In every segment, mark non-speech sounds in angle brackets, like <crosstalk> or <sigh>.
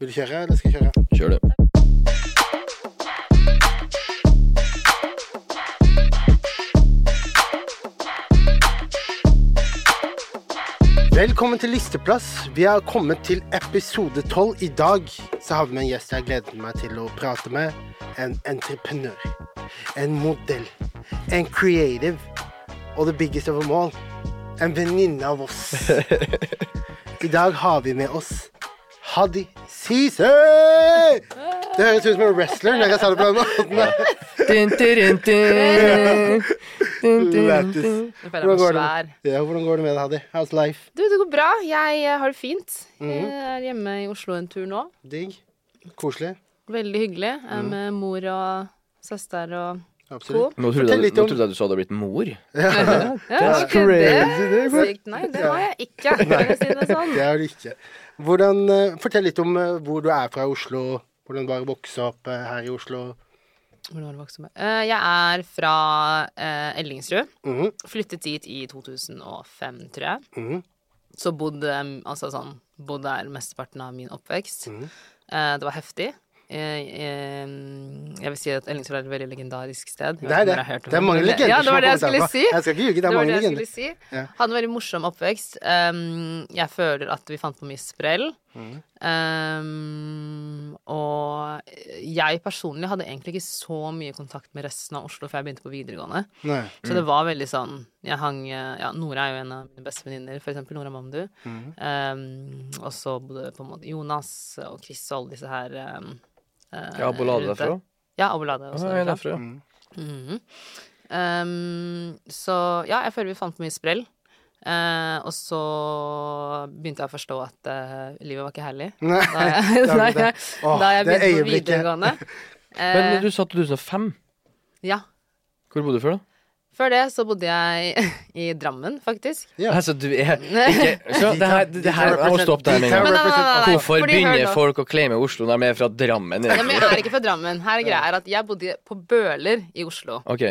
Vil du kjøre, eller skal jeg kjøre? Kjør det. Velkommen til Listeplass. Vi har kommet til episode 12. I dag så har vi med en gjest jeg gleder meg til å prate med. En entreprenør. En modell. En creative. Og det biggest of them all, en venninne av oss. <laughs> I dag har vi med oss Hadi Sise! Det høres ut som en wrestler når jeg sa det på den måten. Lættis. Hvordan går det? Ja, hvordan går det med deg, Hadi? How's life? Du, det går bra. Jeg eh, har det fint. Mhm. Jeg er hjemme i Oslo en tur nå. Digg? Koselig? Veldig hyggelig. Jeg Mhm. er med mor og søster og. Absolutt. Nå trodde jeg, nå trodde jeg du sa du hadde blitt mor. <laughs> Ja, <laughs> That's crazy, det er Det, sykt. Nei, det var jeg ikke. For å si det sånn. Det er det ikke. Hvordan, eh, fortell litt om eh, hvor du er fra Oslo. Hvordan var det å vokse opp eh, her i Oslo? Hvordan var det vokst opp? Eh, Jeg er fra Ellingsrud. Mm -hmm. Flyttet dit i 2005, tror jeg. mhm, Så bodde, altså sånn, bodde der mesteparten av min oppvekst. Mm -hmm. Det var heftig. Eh, eh, Jeg vil si at Ellingsrud er et veldig legendarisk sted. Nei, Det er det. Det er mange legender Ja, det var det jeg skulle si. Jeg skal ikke ljuge, det er Det mange legender. skulle si. Ja. Hadde en veldig morsom oppvekst. Um, jeg føler at vi fant på mye sprell. Mhm. Um, og jeg personlig hadde egentlig ikke så mye kontakt med resten av Oslo før jeg begynte på videregående. Mm. Så det var veldig sånn Jeg hang Ja, Nora er jo en av mine beste venninner, for eksempel Nora Mamdu. Mm. Um, og så bodde på en måte Jonas og Chris og alle disse her um, eh, Ja, Abolade derfra. Ja, Abolade også. Ah, er derfra. derfra, ja. Mhm. Um, så ja, jeg føler vi fant mye sprell. Eh, og så begynte jeg å forstå at eh, livet var ikke herlig. <laughs> Nei. Da jeg, <laughs> Da jeg, da jeg begynte på videregående. videregående. <laughs> Men du sa at du sa fem. ja. Hvor bodde du før, da? Før det så bodde jeg i Drammen, faktisk. Ja. Altså, du er ikke så, det her, det her, må stoppe deg med en gang. Hvorfor begynner folk å claime Oslo når de er fra Drammen? Ja, men jeg er ikke fra Drammen. Her er greia at jeg bodde på Bøler i Oslo Ok,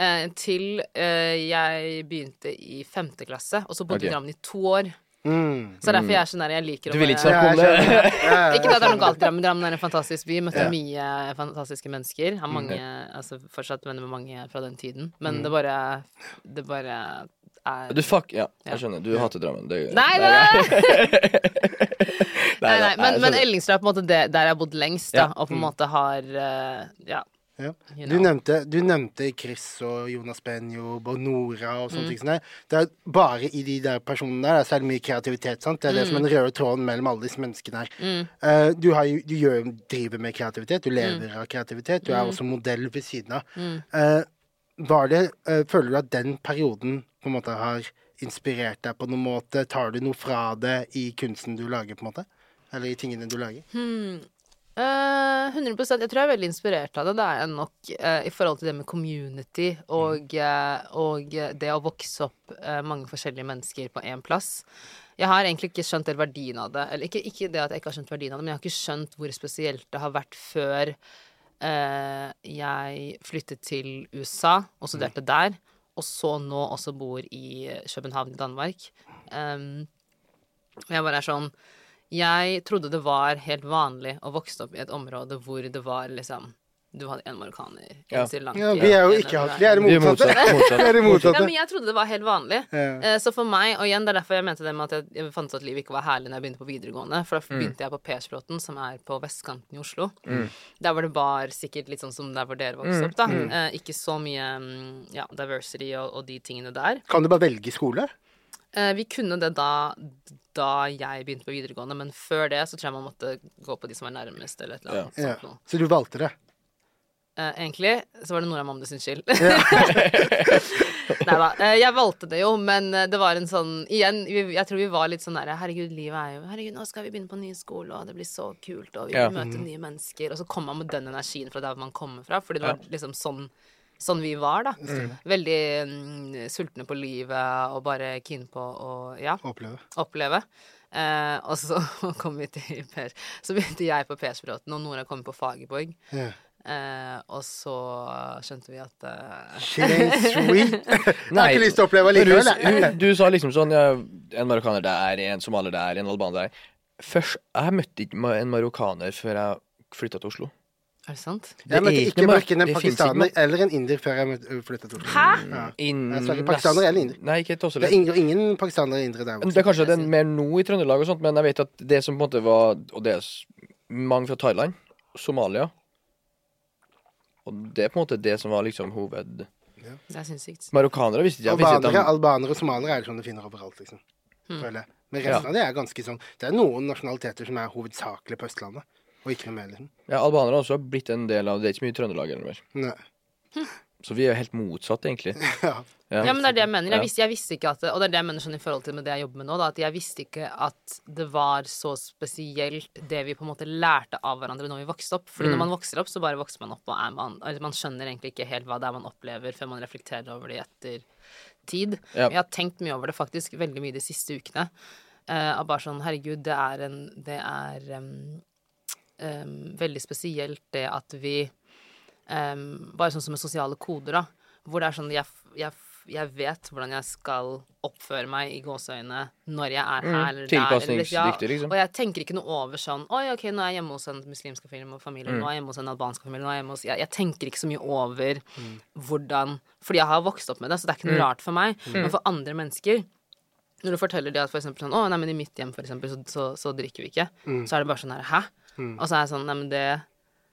eh, til eh, jeg begynte i femte klasse, og så bodde jeg Ok. i Drammen i to år. Mm. Så derfor jeg er sånn der, jeg liker å Du vil ikke snakke om det? Ikke at det er noe galt i Drammen. Drammen er en fantastisk by. Møtte Ja. mye fantastiske mennesker. Har mange, altså fortsatt venner med mange fra den tiden. Men det bare Det bare er Du fuck, ja, Ja. jeg skjønner. Du hater Drammen. Det, Nei, det er- nei, nei, nei, <laughs> men, men. Ellingsrud er på en måte det, der jeg har bodd lengst, da. Ja. Og på en måte har eh, Ja. Ja. you Du nevnte, du nevnte Chris og Jonas Benjob og Nora og Mm. sånne ting. som Det er bare i de der personene der så er det mye kreativitet. sant? Det er det som er den røde tråden mellom alle disse menneskene her. Mm. Uh, du, har, du gjør, driver med kreativitet, du lever Mm. av kreativitet. Du er også modell ved siden av. Uh, var det, uh, føler du at den perioden på en måte har inspirert deg på noen måte? Tar du noe fra det i kunsten du lager, på en måte? Eller i tingene du lager? Hmm. Eh, 100% Jeg tror jeg er veldig inspirert av det. Det er nok uh, i forhold til det med community og, uh, og det å vokse opp mange forskjellige mennesker på én plass. Jeg har egentlig ikke skjønt helt verdien av det. Eller ikke, ikke det at jeg ikke har skjønt verdien av det, men jeg har ikke skjønt hvor spesielt det har vært før jeg flyttet til USA og studerte der, og så nå også bor i København i Danmark. Um, jeg bare er sånn Jeg trodde det var helt vanlig å vokse opp i et område hvor det var liksom Du hadde en marokkaner, en Ja. srilanker Ja, vi er jo ikke hatt Vi er det er motsatte. motsatt. <laughs> motsatt. Vi er det Ja, men jeg trodde det var helt vanlig. Ja. Eh, Så for meg, og igjen, det er derfor jeg mente det med at jeg, jeg fant ut at livet ikke var herlig når jeg begynte på videregående. For da begynte jeg på Persbråten, som er på vestkanten i Oslo. Der hvor det var sikkert litt sånn som der hvor dere vokste opp, da. Eh, ikke så mye mm, ja, diversity og, og de tingene der. Kan du bare velge skole? Eh, vi kunne det da, da jeg begynte på videregående, men før det så tror jeg man måtte gå på de som var nærmest, eller et eller annet Ja. sånt noe. Så du valgte det? Eh, egentlig så var det Nora Mamde sin skyld. <laughs> Nei da. Eh, jeg valgte det jo, men eh, det var en sånn Igjen, vi, jeg tror vi var litt sånn der Herregud, livet er jo Herregud, nå skal vi begynne på ny skole, og det blir så kult, og vi Ja. vil møte nye mennesker. Og så kom man med den energien fra der man kommer fra, fordi det var liksom sånn Sånn vi var, da. Veldig mm, sultne på livet og bare keen på å ja, Oppleve. oppleve. Eh, og så <laughs> kom vi til Per Så begynte jeg på Persbråten, og Nora kom på Fagerborg. Yeah. Eh, og så skjønte vi at eh, Shit ain't sweet. <laughs> Jeg har ikke lyst til å oppleve likevel. Du, du, du sa liksom sånn ja, En marokkaner der, en somalier der, en albaner der. Først Jeg møtte ikke en marokkaner før jeg flytta til Oslo. Er det sant? Det Jeg møtte er ikke verken en pakistaner eller en inder før jeg flytta til Oslo. Hæ? Ja. pakistaner eller inder. Nei, ikke til Det er ingen, ingen pakistanere og indere der. Det er kanskje det er mer nå i Trøndelag og sånt, men jeg vet at det som på en måte var Og det er mange fra Thailand, Somalia Og det er på en måte det som var liksom hoved... Det er sinnssykt. Marokkanere visste ikke Albanere, albanere og somaliere er det sånn du finner overalt, liksom. Hmm. Føler jeg. Men resten av det er ganske sånn Det er noen nasjonaliteter som er hovedsakelig på Østlandet, og ikke noe mer, liksom. ja, Albanere har også blitt en del av Det er ikke så mye Trøndelag eller mer. Nei. <laughs> Så vi er helt motsatt, egentlig. <laughs> Ja. Ja. Ja, men det er det jeg mener. Jeg visste, jeg visste ikke at det, Og det er det jeg mener sånn i forhold til med det jeg jobber med nå, da, at jeg visste ikke at det var så spesielt det vi på en måte lærte av hverandre når vi vokste opp. Fordi Mm. når man vokser opp, så bare vokser man opp, og er man, altså man skjønner egentlig ikke helt hva det er man opplever, før man reflekterer over det etter tid. Ja. Jeg har tenkt mye over det faktisk veldig mye de siste ukene. Uh, bare sånn, herregud, det er en Det er em, em, veldig spesielt det at vi um, Bare sånn som med sosiale koder, da. Hvor det er sånn jeg, jeg, jeg vet hvordan jeg skal oppføre meg i gåseøyne når jeg er her eller der. eller- liksom. Og jeg tenker ikke noe over sånn Oi, ok, nå er jeg hjemme hos en muslimsk familie, Mm. nå er jeg hjemme hos en albansk familie, nå er jeg hjemme hos jeg, jeg tenker ikke så mye over Mm. hvordan Fordi jeg har vokst opp med det, så det er ikke noe rart for meg. Mm. Men for andre mennesker når du forteller det at for eksempel sånn Å, nei, men i mitt hjem, for eksempel, så, så, så drikker vi ikke. Mm. Så er det bare sånn her Hæ? Og så er jeg sånn Nei, men det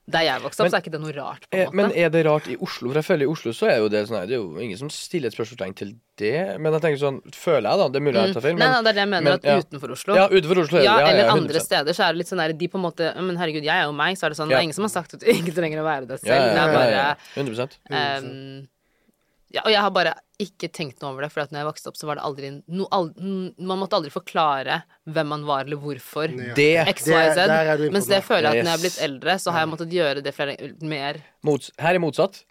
Der jeg vokste opp, Men- så er ikke det noe rart, på en måte. Men er det rart i Oslo? For jeg føler i Oslo så er jo det sånn Det er jo ingen som stiller et spørsmålstegn til det. Men jeg tenker sånn Føler jeg, da. Det er mulig jeg tar feil. Men, Nei, nei, det er det jeg mener, men- at ja. utenfor Oslo ja, utenfor Oslo Ja, ja, eller andre steder så er det litt sånn der De på en måte Men herregud, jeg er jo meg, så er det sånn Det er ingen som har sagt at du ikke trenger å være det selv. Det er bare 100%. 100 ehm, Ja, og jeg har bare ikke tenkt noe over det, for at når jeg vokste opp, så var det aldri no, al, Man måtte aldri forklare hvem man var, eller hvorfor. Det X, Y, Z. på Mens det jeg føler jeg at når jeg har blitt eldre, så har jeg måttet gjøre det flere mer. mots, Her er motsatt.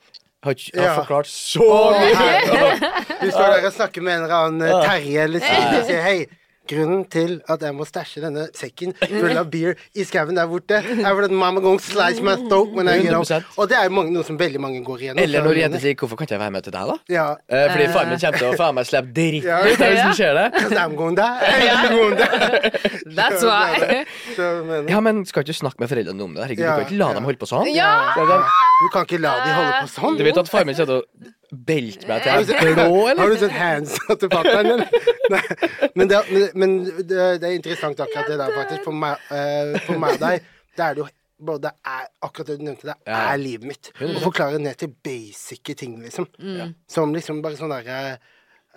Har, ikke, har Ja. forklart så mye. Du står der og snakker med en eller annen eh, Terje eller og sier hei. Grunnen til at jeg må stæsje denne sekken full <laughs> av beer i skauen der borte, er fordi at mamma gonna slice my throat when I, get home. Og det er jo mange, noe som veldig mange går igjennom. Eller når jeg jenter sier 'Hvorfor kan ikke jeg være med til deg', da? Ja. Eh, fordi faren min kommer til å faen meg slippe dritt Ja. ut av det som skjer det. I'm going there. I'm going there. That's why. Ja, men skal ikke snakke med foreldrene om det? Herregud, Ja, Du kan ikke la dem holde på sånn. Ja! Sånn, Du kan ikke la de holde på sånn. Du vet at faren min kommer til å belte meg til jeg er blå, Har du sett handsa til fatter'n, eller? <laughs> Men, det, men, det, det er interessant akkurat det der, faktisk. For meg, uh, for meg og deg, det er det jo både er, akkurat det du nevnte, det Ja. er livet mitt. Å forklare ned til basice ting, liksom. Som liksom bare sånn derre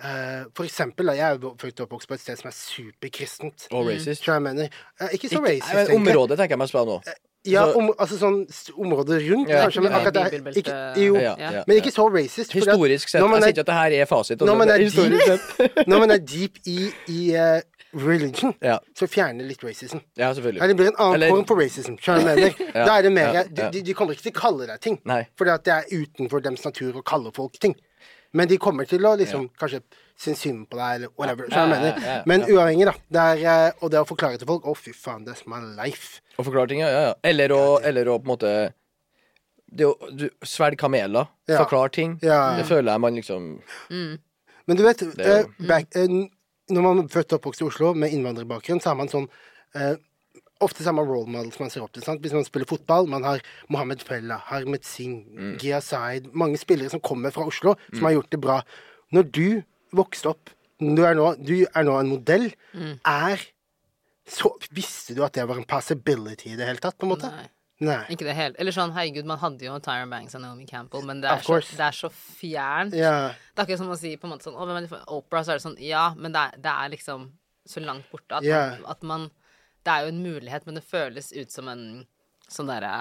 uh, For eksempel, da, jeg er født og oppvokst på et sted som er superkristent. Og racist. Tror jeg mener. Uh, ikke så Ikke, racist, men området tenker jeg meg spørre nå. Ja, om, altså sånn området rundt, Ja. kanskje, men akkurat der ikke, Jo, Ja, Ja. ja, men ikke så racist. Historisk sett. Jeg er- sier ikke at det her er fasit. når man er <laughs> sett. Når man er deep i, i uh, religion, Ja. så fjerner litt racism. Ja, selvfølgelig. Eller det blir en annen Eller- form for racism. skjønner du hva jeg mener? Ja, Da er det mer ja, de, ja. de, de kommer ikke til å kalle deg ting, Nei. fordi at det er utenfor deres natur å kalle folk ting. Men de kommer til å liksom kanskje synes synd på deg, eller whatever. Ja, ja, ja, ja. Men uavhengig, da. Det er, eh, og det å forklare til folk Å, fy faen, that's my life. Å forklare ting, ja, ja. ja. Eller å, eller å på en måte det å du, Svelg kameler. Ja. Forklar ting. Ja. Det føler jeg man liksom Men du vet, det, eh, back, eh, når man er født og oppvokst i Oslo med innvandrerbakgrunn, så er man sånn eh, Ofte er man role models man ser opp til. Sant? Hvis man spiller fotball, man har Mohammed Fella, Harmet Singh, Mm. Gia Saeed Mange spillere som kommer fra Oslo, som har gjort det bra. Når du vokste opp Du er nå, du er nå en modell. Mm. Er så Visste du at det var en possibility i det hele tatt, på en måte? Nei. Nei. Ikke det helt. Eller sånn, herregud, man hadde jo Tyra Banks og Naomi Campbell, men det er, så, det er så fjernt. Ja. Det er ikke som å si på en måte sånn Å, hvem er det for Opera? Så er det sånn Ja, men det er, det er liksom så langt borte at, man, at man Det er jo en mulighet, men det føles ut som en sånn derre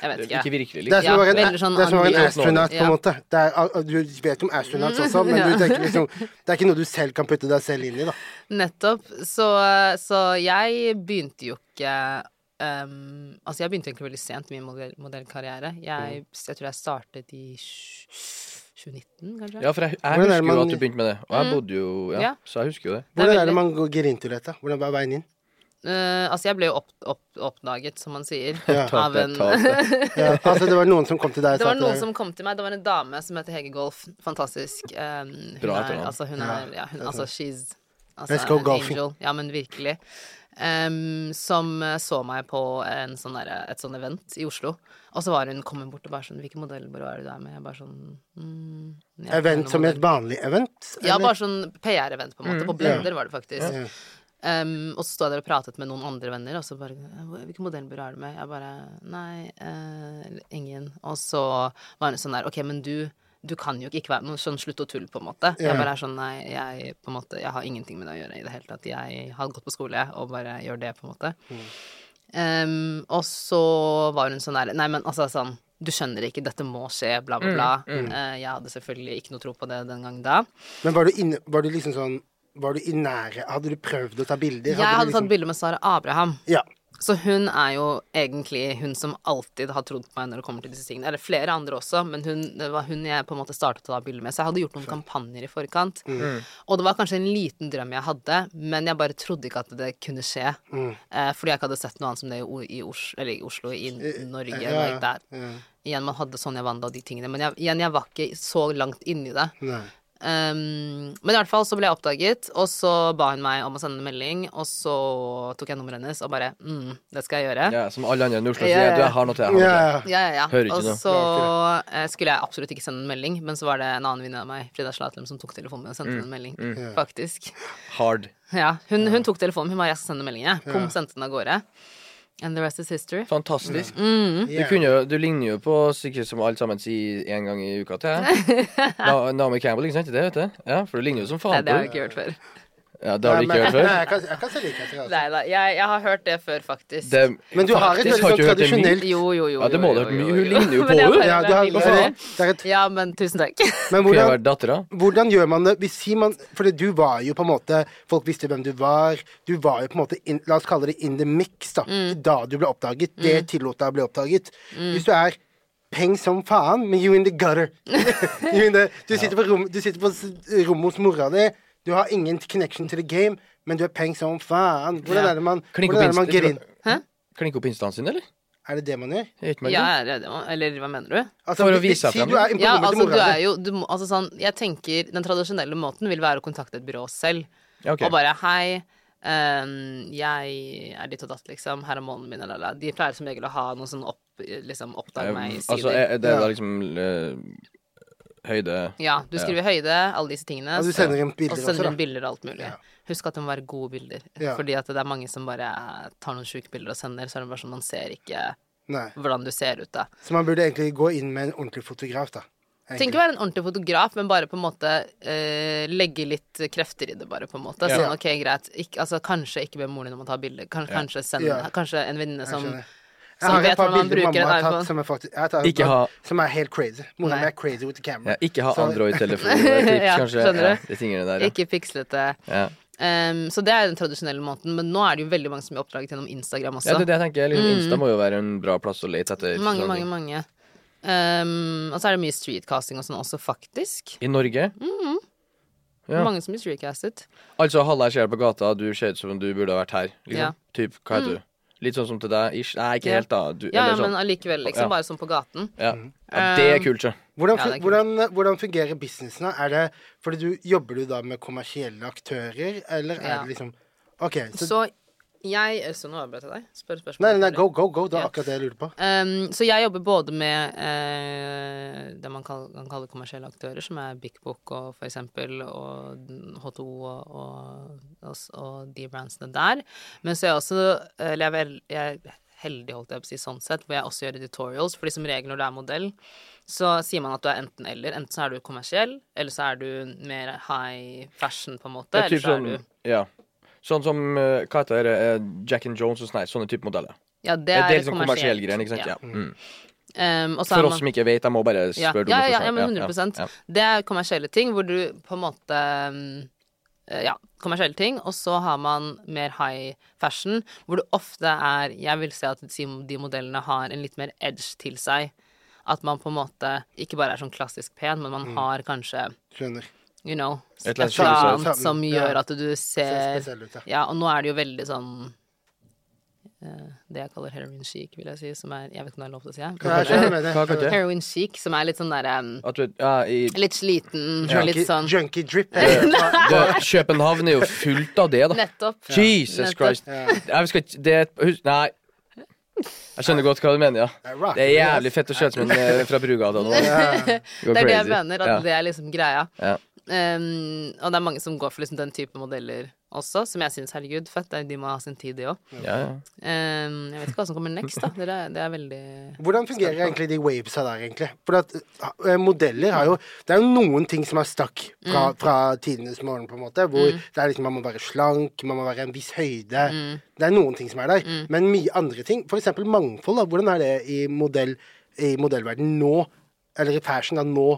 Jeg vet ikke. Ikke virkelig, Det er liksom. som å være en, sånn det er som en astronaut, på en måte. Det er, du vet om astronauts også, men <laughs> Ja. du tenker liksom Det er ikke noe du selv kan putte deg selv inn i, da. Nettopp. Så, så jeg begynte jo ikke um, Altså, jeg begynte egentlig veldig sent min modell, modellkarriere. Jeg, jeg tror jeg startet i 2019, kanskje. Ja, for jeg, jeg husker man, jo at du begynte med det. Og jeg bodde jo Ja, Ja. så jeg husker jo det. Det er Hvordan er det man går inn til dette? Hvordan var veien inn? Eh, altså, jeg ble jo opp, opp, oppdaget, som man sier, Ja. Av en. <laughs> Ja, altså, det var noen som kom til deg Det var noen deg- som kom til meg. Det var en dame som heter Hege Golf. Fantastisk. Um, hun Bra er, etternavn. altså, hun er, ja, hun, altså, she's altså, Let's go an golfing. angel. Ja, men virkelig. Um, som eh, så meg på en sånn der, et sånn event i Oslo. Og så var hun kommet bort og bare sånn 'Hvilken modellbyrå er det du er med?' Jeg bare sånn mm, Event som som et vanlig event? Ja, bare sånn PR-event, på en måte. På Blender var det faktisk. Ja. Um, og så sto jeg der og pratet med noen andre venner, og så bare 'Hvilken modellbyrå er du med?' Jeg bare 'Nei, uh, ingen'. Og så var hun sånn der 'Ok, men du du kan jo ikke være noe sånn slutt å tulle, på en måte. Jeg bare er sånn Nei, jeg på en måte Jeg har ingenting med det å gjøre i det hele tatt. Jeg har gått på skole og bare gjør det, på en måte. Um, og så var hun sånn der Nei, men altså sånn Du skjønner ikke, dette må skje, bla, bla, bla. Eh, jeg hadde selvfølgelig ikke noe tro på det den gang da. Men var du, inne, var du liksom sånn Var du i nære Hadde du prøvd å ta bilder? Jeg hadde liksom... tatt bilde med Sara Abraham. Ja. Så hun er jo egentlig hun som alltid har trodd på meg når det kommer til disse tingene. Eller flere andre også, men hun, det var hun jeg på en måte startet å ta bilde med. Så jeg hadde gjort noen kampanjer i forkant. Og det var kanskje en liten drøm jeg hadde, men jeg bare trodde ikke at det kunne skje. Eh, fordi jeg ikke hadde sett noe annet som det i, i, Oslo, eller i Oslo, i Norge. ja, ja, ja. Igjen, man hadde Sonja Wanda og de tingene. Men jeg, igjen, jeg var ikke så langt inni det. Nei. Um, men i hvert fall så ble jeg oppdaget, og så ba hun meg om å sende en melding, og så tok jeg nummeret hennes og bare mm, det skal jeg gjøre. Ja, som alle andre i Oslo Ja, sier. Du, jeg har noe til. Jeg Ja, ja. Hører ikke og noe. så uh, skulle jeg absolutt ikke sende en melding, men så var det en annen venninne av meg, Frida Slatlem, som tok telefonen min og sendte en melding. Faktisk. Hard. Ja, hun, hun tok telefonen, hun bare 'jeg skal sende melding', jeg. Pum, sendte den av gårde. And the rest is history. Fantastisk. Mm. Du, kunne jo, du ligner jo på sikkert som alle sammen sier en gang i uka til. Na, <laughs> Naomi Campbell, ikke sant? Det vet du? Ja, for du ligner jo som Nei, det har jeg ikke hørt før. Ja, det har du ikke hørt før? Nei, jeg kan, jeg kan se likheter. Altså. Nei da, jeg, jeg har hørt det før, faktisk. Det, Men du har et veldig sånn tradisjonelt Jo, jo, jo. Ja, det må du ha hørt mye. Hun ligner jo <laughs> på henne. Ja, et, Ja, men tusen takk. <laughs> men hvordan, vært dattera? hvordan gjør man det hvis man Fordi du var jo på en måte Folk visste hvem du var. Du var jo på en måte in, La oss kalle det in the mix, da. Mm. Da du ble oppdaget. Det tillot deg å bli oppdaget. Hvis du er peng som faen, men you in the gutter <laughs> you in the, du, sitter på rom, du sitter på rommet hos mora di. Du har ingen connection to the game, men du er peng som faen. Hvordan er det man, hvordan er det man inst- get? Hæ? Klink opp instaen sin, eller? Er det det man gjør? Ja, er det det? Eller hva mener du? Altså, For å vise seg si frem, du er Ja, altså du er jo du, altså, sånn, Jeg tenker den tradisjonelle måten vil være å kontakte et byrå selv. Ja, okay. Og bare hei, um, jeg er ditt og datt, liksom. Her er månen min, eller, eller. De pleier som regel å ha noe sånn opp, liksom oppdag meg-sider. Altså, er, det er da liksom eh, høyde ja, du skriver høyde, alle disse tingene. Og du så- sender inn og bilder så også, sender inn bilder og alt mulig. Ja. Husk at det må være gode bilder. Ja. Fordi at det er mange som bare tar noen sjuke bilder og sender, så er det bare sånn man ser ikke Nei. hvordan du ser ut, da. Så man burde egentlig gå inn med en ordentlig fotograf, da. Trenger ikke være en ordentlig fotograf, men bare på en måte eh, legge litt krefter i det, bare, på en måte. Ja. Sånn, ok, greit. Ikke, altså, kanskje ikke be moren din om å ta bilde. Kanskje, kanskje, send, Ja. kanskje en venninne som skjønner. som Jeg har et par bilder mamma har tatt iPhone. som er faktisk jeg tatt, ha- Som er helt crazy. Mora mi er crazy with the camera. ja, Ikke ha Android-telefon, <laughs> Ja, skjønner du? Ja, de der, ja. Ikke pikslete. ja. Um, så det er den tradisjonelle måten. Men nå er det jo veldig mange som er oppdraget gjennom Instagram også. ja, det er det jeg tenker. Liksom, Insta må jo være en bra plass å lete etter. mange, mange, mange. Um, og så er det mye streetcasting og sånn også, faktisk. I Norge? Ja. Mange som blir streetcastet. Altså, halve jeg ser deg på gata, du ser ut som du burde ha vært her. Liksom. Ja. Typ, hva er du? Litt sånn som til deg, ish. Nei, ikke helt, da. Du, Ja, ja, eller sånn. men allikevel, liksom. Ja. Bare sånn på gaten. ja. ja, det er kult, sjø. Hvordan, Ja, er kult. hvordan, hvordan fungerer businessen? da? Er det, fordi du, jobber du da med kommersielle aktører, eller er Ja. det liksom OK, så, Så jeg Så nå avbrøt jeg deg. Spør spørsmål. Nei, nei, nei, go, go, go. Det er akkurat det jeg lurer på. Um, så jeg jobber både med uh, det man kan kalle kommersielle aktører, som er Big Book og for eksempel, og H2 og, og, og, og de brandsene der. Men så er jeg også Eller jeg er, vel, jeg er heldig, holdt jeg på å si, sånn sett, hvor jeg også gjør editorials. Fordi som regel når du er modell, så sier man at du er enten eller. Enten så er du kommersiell, eller så er du mer high fashion, på en måte. Er Eller så er sånn, du ja. Sånn som eh, Hva heter det? eh, Jack and Jones og sånne, sånne type modeller. Ja, det Det er, er litt sånn kommersiell greie, ikke sant? Ja. Ja. Mm. Um, og så For er oss som ikke vet, jeg må bare spørre ja, ja, ja, men 100 ja. Det er kommersielle ting hvor du på en måte um, eh, Ja, kommersielle ting. Og så har man mer high fashion, hvor det ofte er Jeg vil si at de de modellene har en litt mer edge til seg. At man på en måte ikke bare er sånn klassisk pen, men man har kanskje Skjønner. You know, Et eller annet eller annet som gjør at du Ser ser ut, ja. Ja, og nå er det jo veldig sånn uh, det jeg kaller heroin chic, vil jeg si, som er Jeg vet ikke om det er lov til å si. Jeg? Heroin chic, som er litt sånn derre um, ja, Litt sliten, Junkie, litt sånn junkie drip. <laughs> København er jo fullt av det, da. Nettopp. Jesus Nettopp. Christ. Jeg skal ikke Det er. Nei. Jeg skjønner godt hva du mener, ja. Er. Det er jævlig fett å kjøpe som en eh, fra Brugata nå. Det er det jeg mener, at det er liksom greia. Um, og det er mange som går for liksom den type modeller også, som jeg syns, herregud, fett. De må ha sin tid, de òg. Ja, ja. Um, jeg vet ikke hva som kommer next, da. Det er, det er veldig Hvordan fungerer egentlig de wavesa der, egentlig? For at uh, modeller har jo Det er jo noen ting som er stakk fra, fra tidenes morgen, på en måte. Hvor det er liksom man må være slank, man må være en viss høyde. Det er noen ting som er der. Men mye andre ting, for eksempel mangfold, da. Hvordan er det i modell i modellverden nå, eller i fashion da, nå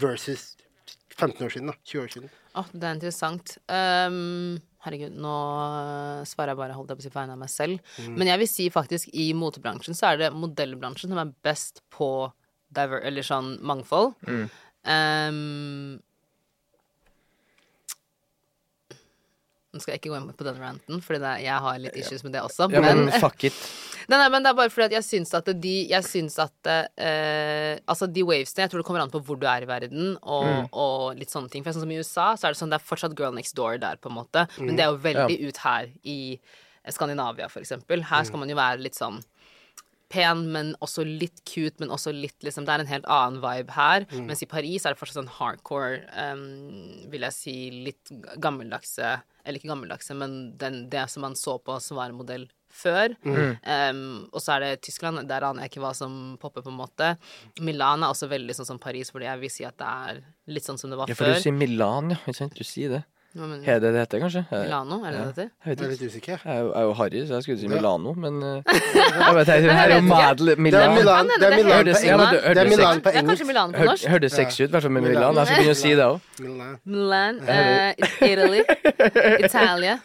versus 15 år siden, da? 20 år siden? Å, det er interessant. Um, herregud, nå øh, svarer jeg bare holdt jeg på å si på vegne av meg selv. Men jeg vil si faktisk i motebransjen så er det modellbransjen som er best på diver eller sånn mangfold. Um, nå skal jeg ikke gå inn på den ranten, for jeg har litt issues med det også. ja, men men, fuck it. <laughs> Nei, nei, men det er bare fordi at jeg syns at de Jeg syns at eh, Altså, de wavesene Jeg tror det kommer an på hvor du er i verden, og, Mm. og litt sånne ting. For sånn som i USA, så er det sånn det er fortsatt girl next door der, på en måte. Men det er jo veldig ut her i Skandinavia, for eksempel. Her skal man jo være litt sånn pen, men også litt cute, men også litt liksom Det er en helt annen vibe her. Mens i Paris er det fortsatt sånn hardcore, um, vil jeg si, litt gammeldagse Eller ikke gammeldagse, men den, det som man så på som var modell før. Um, og så er det Tyskland, der aner jeg ikke hva som popper, på en måte. Milan er også veldig sånn som Paris, fordi jeg vil si at det er litt sånn som det var før. Ja, for før. du sier Milan, ja. Ikke sant? Du sier det. Er det det heter, kanskje? Milano, er det ja. det heter? jeg Jeg er litt usikker. Jeg er jo, jeg er jo harry, så jeg skulle si Milano, men uh, <laughs> jeg vet, det er jo. Madel Det Milan. Milan, det er Milan på engelsk. det- er Milan på kanskje engelsk. Milano på norsk. hørtes sexy ut, i hvert fall med Milan. Milan. Jeg skal begynne å si det òg. Milan. Milan, eh, Italy, Italia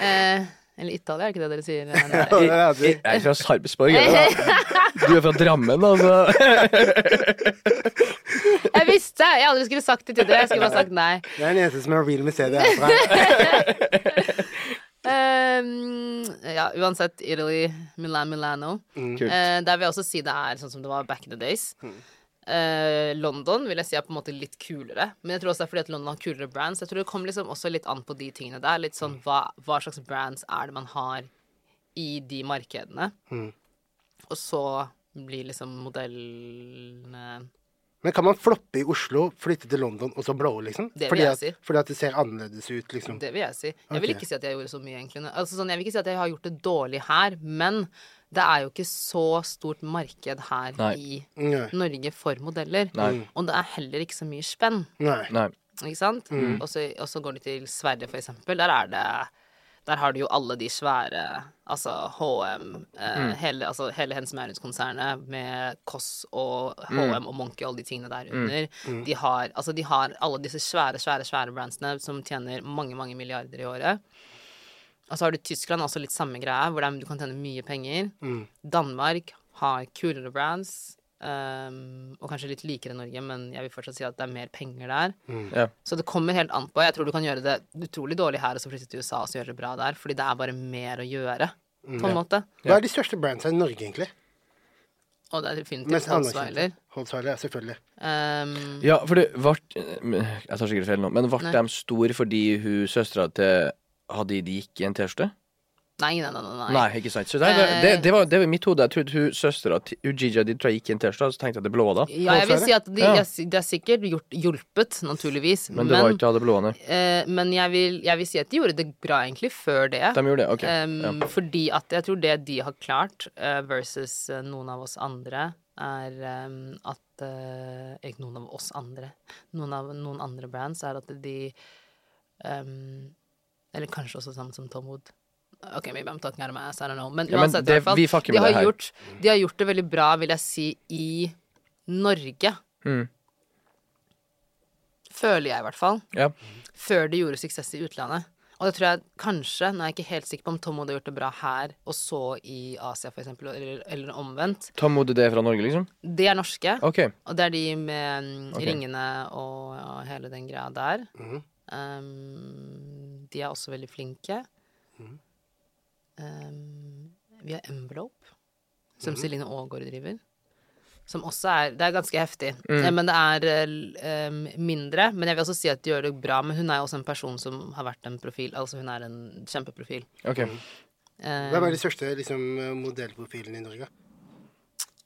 Uh, Eller Italia, er det ikke det dere sier? eh, <laughs> Ja, det er det. Jeg er fra Sarpsborg. <laughs> Du er fra Drammen, altså. Jeg visste! Jeg aldri skulle sagt det til dere. Jeg skulle bare sagt nei. Det er den eneste som er real med CD herfra. Um, ja, uansett. Italy, Milan, Milano. Mm. Uh, der vil jeg også si det er sånn som det var back in the days. Eh, London vil jeg si er på en måte litt kulere. Men jeg tror også det er fordi at London har kulere brands. Jeg tror det kommer liksom også litt an på de tingene der. Litt sånn hva, hva slags brands er det man har i de markedene. Mm. Og så blir liksom modellene Men kan man floppe i Oslo, flytte til London og så blowe, liksom? Det vil fordi, jeg at, si. fordi at det ser annerledes ut, liksom? Det vil jeg si. Jeg vil Ok. ikke si at jeg gjorde så mye, egentlig. Altså, sånn, jeg vil ikke si at jeg har gjort det dårlig her, men det er jo ikke så stort marked her Nei. i Nei. Norge for modeller. Nei. Og det er heller ikke så mye spenn, Nei. Nei. ikke sant? Mm. Og så går de til Sverige, for eksempel. Der er det der har du jo alle de svære, altså HM, eh, Mm. hele, altså hele Hennes Maurits-konsernet med Koss og Mm. HM og Monkey og alle de tingene der under. De, har, altså de har alle disse svære, svære, svære brandsene som tjener mange, mange milliarder i året. Og så har du Tyskland, også litt samme greie, hvor du kan tjene mye penger. Mm. Danmark har kulere brands, um, og kanskje litt likere Norge, men jeg vil fortsatt si at det er mer penger der. Ja. Så det kommer helt an på. Jeg tror du kan gjøre det utrolig dårlig her, og så flytte til USA og så gjøre det bra der, fordi det er bare mer å gjøre, på en måte. Hva er de største brandsa i Norge, egentlig? Og det er definitivt Holzweiler. Holzweiler, ja, selvfølgelig. Um, Ja, for det ble Jeg tar sikkert feil nå, men ble de store fordi hun søstera til Hadid gikk i en T-skjorte? Nei, nei, nei, nei. Nei, ikke sant. Så det, det, det, det var, det var i mitt hode. Jeg trodde hun søstera til Gigi Hadid gikk i en T-skjorte, så tenkte jeg at det blå da. Ja, jeg vil si at de, Ja. det er sikkert gjort, hjulpet, naturligvis. Men det var ikke av det blå, nei. eh, men jeg vil, jeg vil si at de gjorde det bra, egentlig, før det. De gjorde det? OK. Um, Fordi at jeg tror det de har klart, uh, versus uh, noen av oss andre, er um, at uh, Ikke noen av oss andre. Noen av noen andre brands er at de um, Eller kanskje også sånn som Tom Wood. Ok, maybe I'm talking out of my ass, I don't know. Men Ja, men det- i hvert fall. De har, gjort, de har gjort det veldig bra, vil jeg si, i Norge. Mm. Føler jeg, i hvert fall. Ja. Før de gjorde suksess i utlandet. Og det tror jeg kanskje, nå er jeg ikke helt sikker på om Tom Wood har gjort det bra her, og så i Asia, for eksempel, eller, eller omvendt. Tom Wood det er fra Norge, liksom? Det er norske, Okay. og det er de med okay. Ringene og og, hele den greia der. Mm. Um, de er også veldig flinke. Mhm. Um, via Envelope, som Celine Aagaard driver. Som også er Det er ganske heftig, Mm. men det er um, eh, mindre. Men jeg vil også si at de gjør det bra. Men hun er jo også en person som har vært en profil. Altså hun er en kjempeprofil. OK. Um, Hvem er de største liksom, modellprofilene i Norge?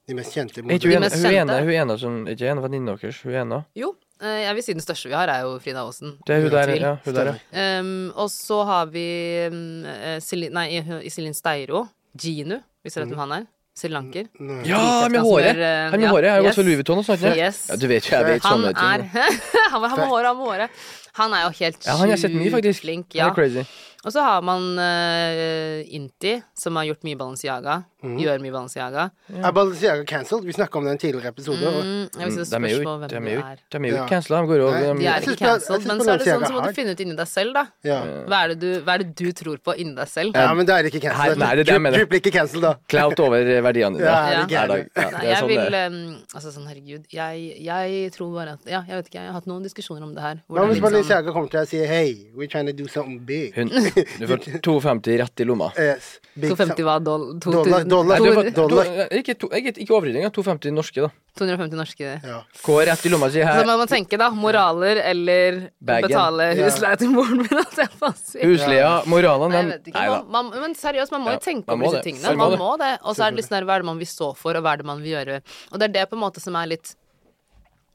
De mest kjente Er De modellene? hun ene, som Ikke en venninne deres? Hun ene? Jo, eh, jeg vil si den største vi har, er jo Frida Aasen. Det er hun der, ja. Hun der, ja. Um, og så har vi um, eh, Celine, Nei, Iselin Steiro. Ginu, hvis du vet hvem han er. srilanker. Nei. Ja, med håret! er, eh, Han med ja, håret er jo gått for Louis Vuitton og sånt. Ja. Yes. ja, du vet jo, jeg vet Han sånne er ting. <laughs> han, har- han med håret, han med håret. Han er jo helt Ja, han har jeg sett mye, faktisk. flink. Han er crazy. Og så har man uh, Inti, som har gjort mye Balenciaga. Mm. Gjør mye Balenciaga. Er Balenciaga cancelled? Vi snakka om det i en tidligere episode. og- Mm, jeg vil det De er jo ikke- cancella. de er du de Ja. ikke. De De er cancelled, men så er det sånn så må du finne ut inni deg selv, da. Ja. Hva er det du, hva er det du tror på inni deg selv? ja, men da er det ikke cancelled. Er. Drip blir ikke cancelled, da. Clout over verdiene dine. Ja, Ja. det er Hver dag. Ja, Nei, er jeg sånn vil um, Altså sånn, herregud, jeg, jeg tror bare at Ja, jeg vet ikke, jeg har hatt noen diskusjoner om det her. Hva det hvis sånn- Balenciaga kommer til deg og sier Hei, we're trying to do something big. Hun, du får <laughs> 250 rett i lomma. Yes. 250 var doll, to, Dollar, dollar. Nei, du får, dollar. to, ikke, to, ikke, ikke overvridning, 250 norske, da. 250 norske. Ja. Hva rett i lomma sier Så man må man tenke, da. Moraler eller Baggen. betale Ja. husleie til moren min, at jeg si. Husleia, moralene, Nei. Nei da. Man, man, men seriøst, man må Ja, jo tenke man over disse tingene. Man må det. det. Og så er det litt sånn hva er det man vil stå for, og hva er det man vil gjøre. Og det er det på en måte som er litt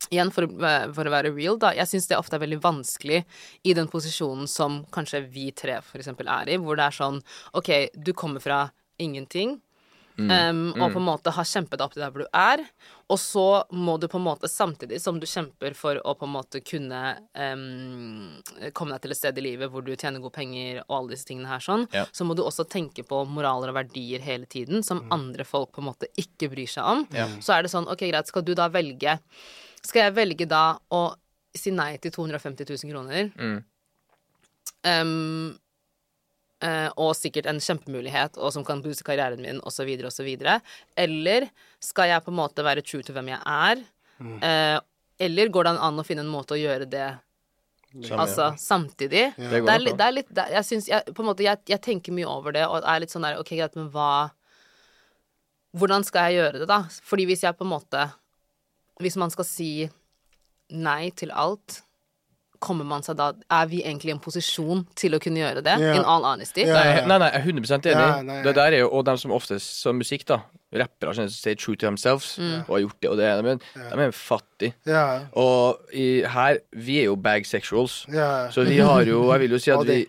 Igjen, for, for å være real, da. Jeg syns det ofte er veldig vanskelig i den posisjonen som kanskje vi tre for eksempel er i, hvor det er sånn OK, du kommer fra ingenting. Um, og på en måte har kjempet deg opp til der hvor du er. Og så må du på en måte, samtidig som du kjemper for å på en måte kunne um, komme deg til et sted i livet hvor du tjener gode penger og alle disse tingene her sånn, Ja. så må du også tenke på moraler og verdier hele tiden som andre folk på en måte ikke bryr seg om. Ja. Så er det sånn, ok greit, skal du da velge Skal jeg velge da å si nei til 250 000 kroner? Mm. Um, uh, og sikkert en kjempemulighet, og som kan booste karrieren min, osv., osv. Eller skal jeg på en måte være true til hvem jeg er? Eh, eller går det an å finne en måte å gjøre det Samme, altså, samtidig? Det Det går er, det er litt det, Jeg syns jeg, på en måte, jeg, jeg tenker mye over det, og er litt sånn der OK, greit, men hva Hvordan skal jeg gjøre det, da? Fordi hvis jeg på en måte Hvis man skal si nei til alt, kommer man seg da Er vi egentlig i en posisjon til å kunne gjøre det? Yeah. In all honesty? Yeah, Nei, nei, nei, jeg er 100 enig. Yeah, nei, det der er jo, og de som oftest som musikk, da, rappere som sier true to themselves, Mm. og har gjort det, og det er de, de er fattige. Ja. Og i, her, vi er jo bag sexuals, Ja. så vi har jo, jeg vil jo si at <laughs> vi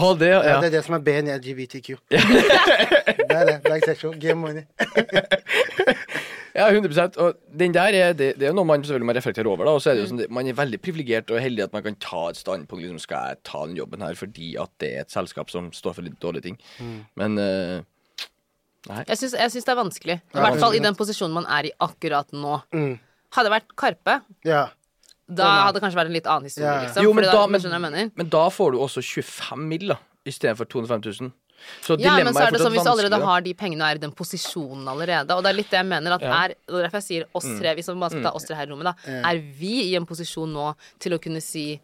Oh, det, ja. ja, det er det som er B-en i LGBTQ. det er det. Bag sexual. Game money. <laughs> Ja, 100% Og den der er, det, det er noe man selvfølgelig må reflektere over. da Og så er det jo sånn, det- Man er veldig privilegert og heldig at man kan ta et standpunkt. Liksom, skal jeg ta den jobben her fordi at det er et selskap som står for litt dårlige ting? Men nei. Jeg syns, jeg syns det er vanskelig. I Ja, hvert fall i den posisjonen man er i akkurat nå. Mm. Hadde det vært Karpe, Ja. da hadde det kanskje vært en litt annen historie, Yeah. liksom. Jo, men da, da, men, men da får du også 25 mill. istedenfor 250 000. Så Ja, men så er det som sånn hvis du allerede har de pengene og er i den posisjonen allerede. Og det er litt det jeg mener at Ja. Mm. er Og derfor jeg sier oss tre, hvis man skal ta oss tre her i rommet, da. Er vi i en posisjon nå til å kunne si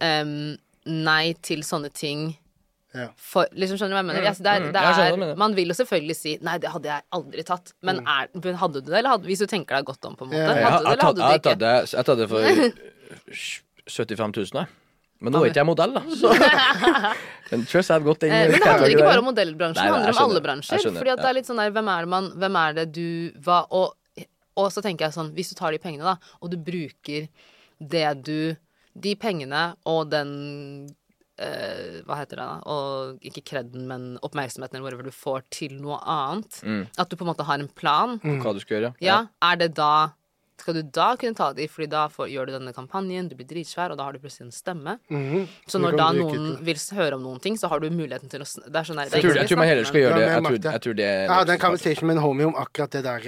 um, nei til sånne ting Ja. for Liksom Skjønner du hva jeg mener? Altså, det er, mm, det er, jeg man vil jo selvfølgelig si Nei, det hadde jeg aldri tatt. Men er, hadde du det, eller hadde, hvis du tenker deg godt om, på en måte? Ja, Hadde du det, eller hadde du det ikke? jeg tatt det for <laughs> 75 000, jeg. Men nå er ikke jeg modell, da. Så. <laughs> Men Trust hadde gått inn Eh, Men det handler ikke bare om modellbransjen, Nei, det handler om alle bransjer. Fordi at det er litt sånn der, hvem er man Hvem er det du hva, og, og så tenker jeg sånn, hvis du tar de pengene, da, og du bruker det du De pengene og den Uh, Hva heter det, da? Og ikke kredden, men oppmerksomheten eller whatever du får til noe annet. Mm. At du på en måte har en plan. Hva du skal gjøre. Ja, er det da skal du da kunne ta de, fordi da får, gjør du denne kampanjen, du blir dritsvær, og da har du plutselig en stemme. Mhm. Så når da noen vil høre om noen ting, så har du muligheten til å Det er sånn der, det er Jeg tror, jeg tror man heller skal gjøre det. Jeg tror, jeg tror det Jeg hadde en conversation med en homie om akkurat det der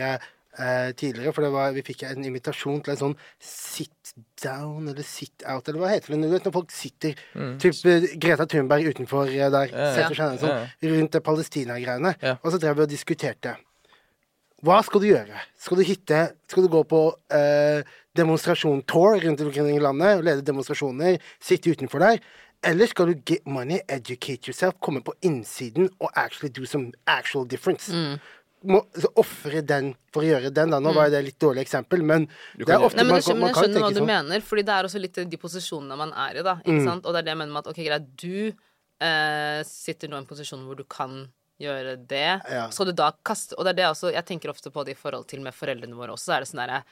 eh, tidligere. For det var, vi fikk en invitasjon til en sånn sit down eller sit out, eller hva heter det? Du vet når folk sitter Typ eh, Greta Thunberg utenfor eh, der, Mm. Ja, ja. setter seg ned sånn, rundt det Palestina-greiene. Ja. Og så drev vi og diskuterte. Hva skal du gjøre? Skal du hitte Skal du gå på eh, demonstrasjon-tour rundt omkring i landet, lede demonstrasjoner, sitte utenfor der? Eller skal du get money, educate yourself, komme på innsiden og actually do some actual difference? Mm. Må så Ofre den for å gjøre den, da. Nå var det et litt dårlig eksempel, men det er ofte Nei, men, man, man kan tenke men jeg skjønner hva du sånn. mener, Fordi det er også litt de posisjonene man er i, da. Mm. Ikke sant? Og det er det jeg mener med at ok, greit, du eh, sitter nå i en posisjon hvor du kan gjøre det. Ja. Skal du da kaste Og det er det også jeg tenker ofte på det i forhold til med foreldrene våre også, så er det sånn derre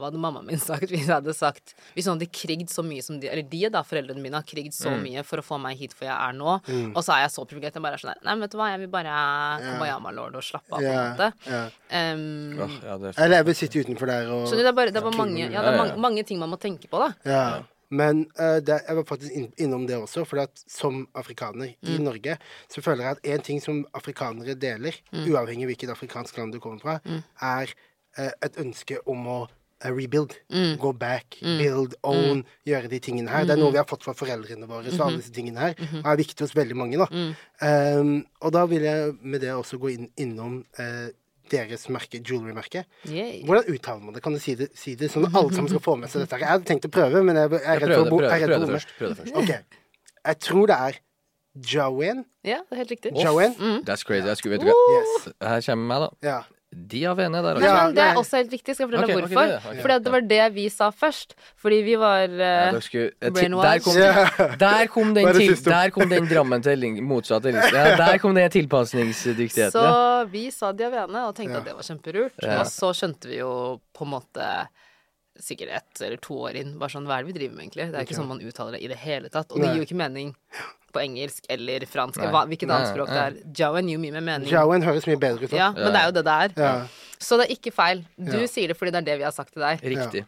hva hadde mammaen min <laughs> sagt hvis jeg hadde sagt Hvis hun hadde krigd så mye som de Eller de, da, foreldrene mine, har krigd så Mm. mye for å få meg hit hvor jeg er nå, og så er jeg så privilegert. Jeg bare er sånn her Nei, men vet du hva, jeg vil bare Kabayama-lord og slappe av, på en måte. ja. Um, Åh, ja, Eller jeg vil sitte utenfor der og Skjønner du, det er bare, det er bare mange, ja, det er mange, mange ting man må tenke på, da. Men uh, det, jeg var faktisk inn, innom det også, for at som afrikaner i Mm. Norge, så føler jeg at en ting som afrikanere deler, Mm. uavhengig av hvilket afrikansk land du kommer fra, er uh, et ønske om å eh, rebuild. Mm. Go back, build, own, gjøre de tingene her. Det er Mm-hmm. noe vi har fått fra foreldrene våre, så alle disse tingene her og er viktig hos veldig mange. da. Mm. Um, og da vil jeg med det også gå inn, innom eh, deres merke, jewelry-merke. Hvordan uttaler man det? Kan du si det, si det sånn at alle sammen skal få med seg dette? Jeg hadde tenkt å prøve, men jeg er redd for å det, bo- prøv, jeg er redd prøv for å det bomme. først. Prøv det først. Ok. Jeg tror det er Jowen. Ja, det er helt riktig. Jowen? That's crazy. Jeg skulle, vet du hva? Yes. Her kommer meg, da. Ja. Diavene der, også. altså. Ja, men det er også helt riktig. Skal jeg fortelle Ok, ok, hvorfor? Okay, er det. Ok, Fordi at det var det vi sa først. Fordi vi var Ja, eh, skulle, der, kom, Ja. der, kom <laughs> den er til, der kom den Drammen til Elling- motsatt. Ja, der kom den tilpasningsdyktigheten. Så vi sa Diavene og tenkte Ja. at det var kjemperurt. Ja. Og så skjønte vi jo på en måte sikkert ett eller to år inn bare sånn Hva er det vi driver med, egentlig? Det er ikke sånn man uttaler det i det hele tatt. Og det gir jo ikke mening på engelsk eller fransk. Hva, hvilket annet språk det er. Jowen gir mye mer mening. Jowen høres mye bedre ut. da. Ja, men det er jo det det er. Ja. Så det er ikke feil. Du Ja. sier det fordi det er det vi har sagt til deg. Riktig.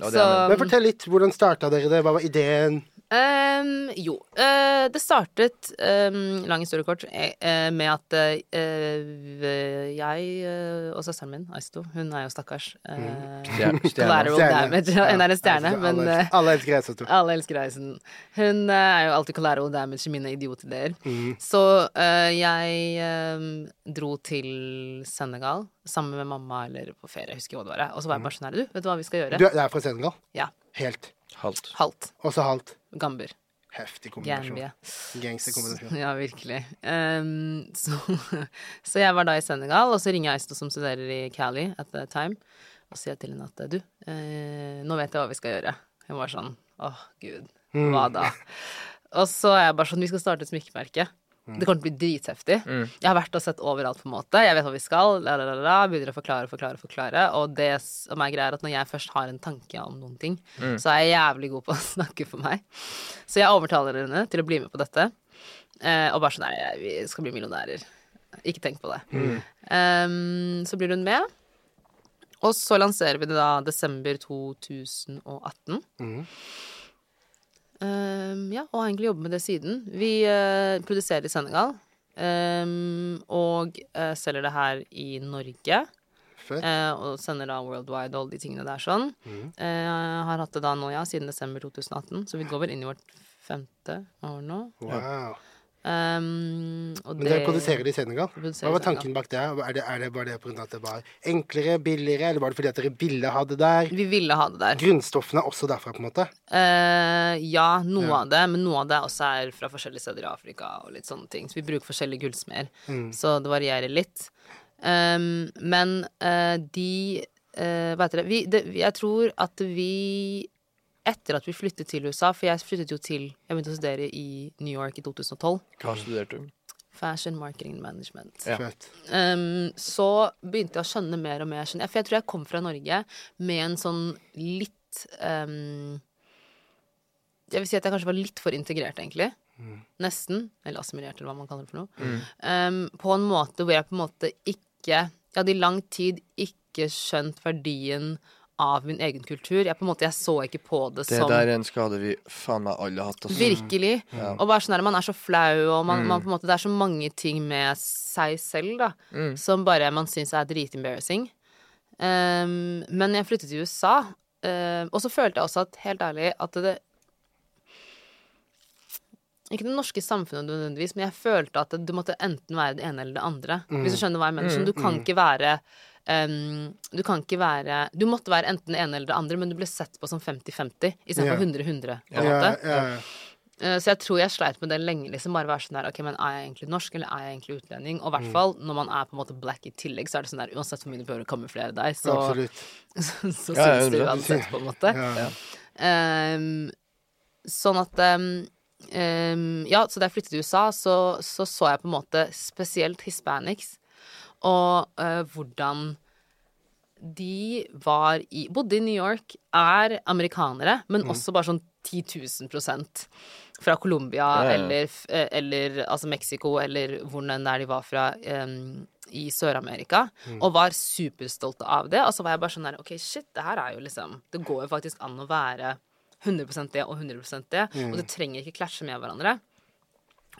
Ja, Så-. Men fortell litt. Hvordan starta dere det? Hva var ideen? Ehm, jo. Uh, det startet, um, lang historie kort, eh, eh, med at uh, jeg og søsteren min, Aisto, hun er jo stakkars uh, Stjerne. <laughs> Collateral damage. Ja, hun er en stjerne, men alle, elsker Aisto. alle elsker reisen. Hun er jo alltid collateral damage i mine idiotideer. Mm. Så jeg dro til Senegal sammen med mamma eller på ferie, jeg husker hva det var. Og så var jeg bare sånn her, du, vet du hva vi skal gjøre? Du er fra Senegal? Ja. Helt. Halvt. Halt. Også halt. Gamber. Heftig kombinasjon. Gambia. Gangsterkombinasjon. Ja, virkelig. Um, så, <laughs> så jeg var da i Senegal, og så ringer jeg Aisto som studerer i Cali at the time, og sier til henne at du, eh, nå vet jeg hva vi skal gjøre. Hun var sånn åh, gud, hva da? Og så er jeg bare sånn, vi skal starte et smykkemerke. Det kommer til å bli dritheftig. Jeg har vært og sett overalt, på en måte. Jeg vet hva vi skal. La, la, la, la, begynner å forklare, forklare, forklare. Og det som er greia, er at når jeg først har en tanke om noen ting, så er jeg jævlig god på å <laughs> snakke for meg. Så jeg overtaler henne til å bli med på dette. Eh, og bare sånn Nei, vi skal bli millionærer. Ikke tenk på det. Um, så blir hun med. Og så lanserer vi det da desember 2018. Mhm. Ehm, ja, og har egentlig jobbet med det siden. Vi uh, produserer i Senegal. Um, og uh, selger det her i Norge. Eh, og sender da worldwide og alle de tingene der sånn. Eh, har hatt det da nå, ja, siden desember 2018. Så vi går vel inn i vårt femte år nå. Wow. Ehm, og Men dere produserer det i Senegal? Hva var tanken bak det? Er det, er det bare det av at det var enklere, billigere, eller var det fordi at dere ville ha det der? Vi ville ha det der. Grunnstoffene er også derfra, på en måte? Uh, ja, noe Ja. av det, men noe av det også er fra forskjellige steder i Afrika og litt sånne ting. Så vi bruker forskjellige gullsmeder, Mm. så det varierer litt. Um, men uh, de uh, Hva heter det? Vi, det Jeg tror at vi etter at vi flyttet til USA, for jeg flyttet jo til Jeg begynte å studere i New York i 2012. Hva studerte du? Fashion Marketing Management. Ja. Um, så begynte jeg å skjønne mer og mer. For jeg tror jeg kom fra Norge med en sånn litt um, Jeg vil si at jeg kanskje var litt for integrert, egentlig. Nesten. Eller assimilert, eller hva man kaller det for noe. Um, på en måte hvor jeg på en måte ikke Jeg hadde i lang tid ikke skjønt verdien av min egen kultur. Jeg på en måte, jeg så ikke på det, Det som der er en skade vi faen meg alle har hatt. Også. Virkelig. Og bare sånn der, man er så flau, og man, man på en måte, det er så mange ting med seg selv da, som bare man syns er dritembarrassing. Um, men jeg flyttet til USA, um, og så følte jeg også at, helt ærlig, at det Ikke det norske samfunnet nødvendigvis, men jeg følte at du måtte enten være det ene eller det andre. Hvis du skjønner hva jeg mener. Du kan ikke være um, Du kan ikke være Du måtte være enten det ene eller det andre, men du ble sett på som 50-50 istedenfor Ja. 100-100. Yeah, yeah. Ja, ja, ja. Eh, Så jeg tror jeg sleit med det lenge. liksom Bare være sånn der, ok, men Er jeg egentlig norsk, eller er jeg egentlig utlending? Og i hvert fall når man er på en måte black i tillegg, så er det sånn der uansett hvor mye du prøver å kamuflere deg, så, Absolutt. så, <laughs> så Ja, ja, syns du 100%. uansett, på en måte. <laughs> Ja. Um, sånn at um, um, Ja, så da jeg flyttet til USA, så, så så jeg på en måte spesielt hispanics, og uh, hvordan de var i Bodde i New York, er amerikanere, men også bare sånn 10 000 prosent fra Colombia Ja, ja. eller, eh, eller altså Mexico, eller hvor enn det er de var fra um, i Sør-Amerika, og var superstolte av det. Og så var jeg bare sånn der, OK, shit, det her er jo liksom Det går jo faktisk an å være 100% det og 100 det, og det trenger ikke klasje med hverandre.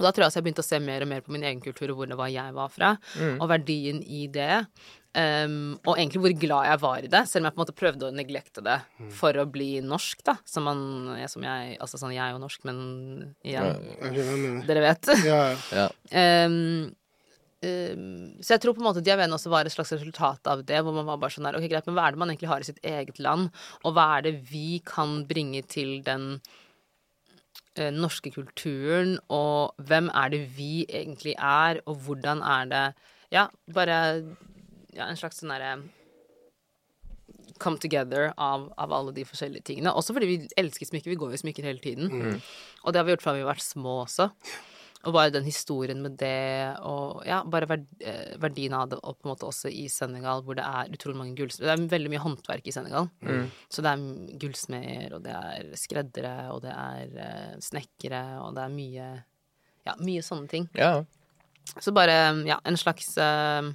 Og da tror jeg også jeg begynte å se mer og mer på min egen kultur og hvor det var jeg var fra, og verdien i det. Um, og egentlig hvor glad jeg var i det, selv om jeg på en måte prøvde å neglekte det for å bli norsk, da. Som, man, som jeg Altså sånn, jeg er jo norsk, men igjen, mener. dere vet. <laughs> Ja, Ja. Um, um, så jeg tror på en måte Diaven også var et slags resultat av det, hvor man var bare sånn der Ok, greit, men hva er det man egentlig har i sitt eget land, og hva er det vi kan bringe til den norske kulturen, og hvem er det vi egentlig er, og hvordan er det Ja, bare ja, en slags sånn derre come together av, av alle de forskjellige tingene. Også fordi vi elsker smykker. Vi går jo i smykker hele tiden. Og det har vi gjort fra vi har vært små også. Og bare den historien med det, og ja, bare eh, verdien av det, og på en måte også i Senegal, hvor det er utrolig mange gullsmeder. Det er veldig mye håndverk i Senegal. Så det er gullsmeder, og det er skreddere, og det er eh, snekkere, og det er mye Ja, mye sånne ting. ja. Så bare, ja, en slags eh,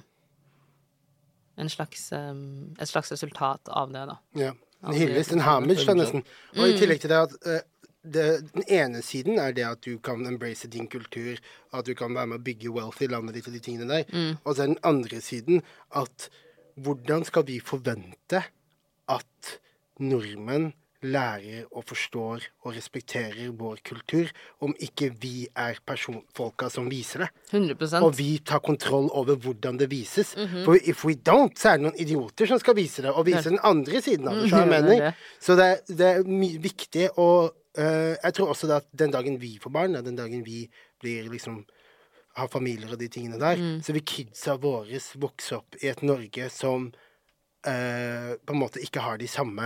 En slags Et slags resultat av det, da. Ja. En hyllest, en homage, da, nesten. Og i tillegg til det at det, den ene siden er det at du kan embrace din kultur, at du kan være med å bygge wealth i landet ditt og de tingene der. Og så er den andre siden at hvordan skal vi forvente at nordmenn lærer og forstår og respekterer vår kultur, om ikke vi er personfolka som viser det? 100% Og vi tar kontroll over hvordan det vises. For if we don't, så er det noen idioter som skal vise det, og vise den andre siden av det. Så, det det. Så det, er- det er viktig å Jeg tror også at den dagen vi får barn, den dagen vi blir liksom har familier og de tingene der, så vil kidsa våre vokse opp i et Norge som øh, på en måte ikke har de samme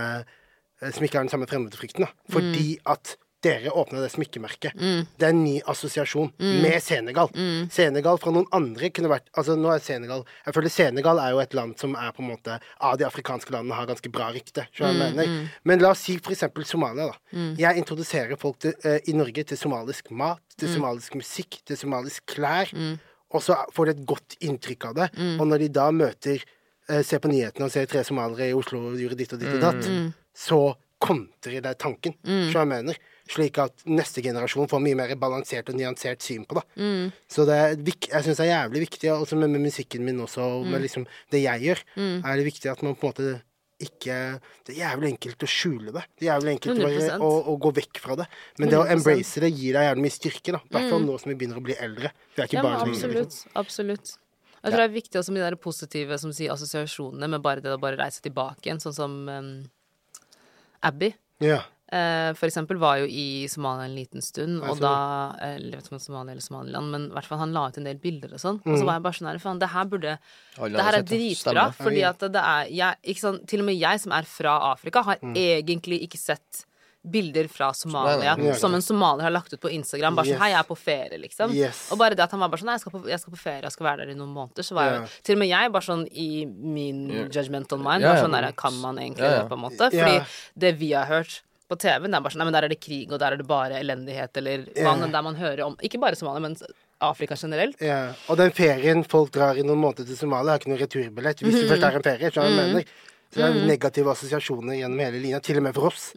øh, Som ikke har den samme fremmedfrykten. da. Fordi at dere åpna det smykkemerket. Det er en ny assosiasjon med Senegal. Senegal fra noen andre kunne vært Altså, nå er Senegal Jeg føler Senegal er jo et land som er på en måte av de afrikanske landene har ganske bra rykte. du jeg mener? Men la oss si for eksempel Somalia, da. Jeg introduserer folk til, uh, i Norge til somalisk mat, til somalisk musikk, til somalisk klær. Og så får de et godt inntrykk av det. Og når de da møter uh, Ser på nyhetene og ser tre somaliere i Oslo gjøre ditt og ditt og datt, så kontrer det tanken. Mm. jeg mener? Slik at neste generasjon får mye mer balansert og nyansert syn på det. Så det er, jeg syns det er jævlig viktig, også med, med musikken min også, og med liksom det jeg gjør, er det viktig at man på en måte ikke Det er jævlig enkelt å skjule det. Det er jævlig enkelt å, å, å gå vekk fra det. Men det å 100%. embrace det gir deg jævlig mye styrke, da. I hvert fall nå som vi begynner å bli eldre. Vi er ikke Ja, men barn lenger. Liksom. absolutt. Absolutt. Jeg tror det er viktig også med de der positive som sier assosiasjonene med bare det å bare reise tilbake igjen, sånn som um, Abby. Ja. Eh, for eksempel var jo i Somalia en liten stund, og da eh, Jeg vet ikke om Somalia eller Somaliland, men i hvert fall han la ut en del bilder og sånn. Og Mm. så var jeg bare sånn her, faen, det her burde Alle Det her er dritbra, fordi at det er jeg, ikke sånn, Til og med jeg som er fra Afrika, har Mm. egentlig ikke sett bilder fra Somalia Nei, nei. som en somalier har lagt ut på Instagram. Bare Yes. sånn 'Hei, jeg er på ferie', liksom. Yes. Og bare det at han var bare sånn 'Nei, jeg skal på, jeg skal på ferie, jeg skal være der i noen måneder', så var yeah. jo Til og med jeg, bare sånn i min yeah. judgmental mind, yeah. var sånn der Kan man egentlig ja. det, på en måte? Fordi det vi har hørt på TV-en, det er bare sånn Nei, men der er det krig, og der er det bare elendighet, eller vann hva, der man hører om Ikke bare Somalia, men Afrika generelt. Ja, og den ferien folk drar i noen måneder til Somalia, har ikke noen returbillett hvis det først er en ferie. skjønner du hva jeg mener? Så det er negative assosiasjoner gjennom hele linja, til og med for oss.